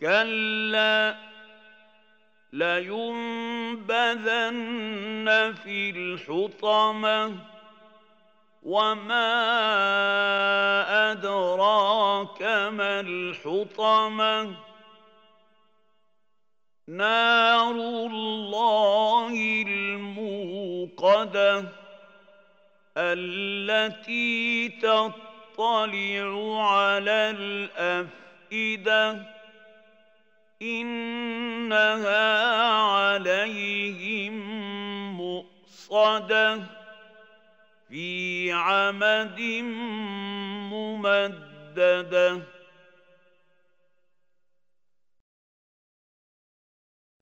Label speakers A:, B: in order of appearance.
A: كلا لينبذن في الحطمة وما أدراك ما الحطمة. نار الله الموقدة التي تطلع على الأفئدة. إنها عليهم مؤصدة في عمد ممدده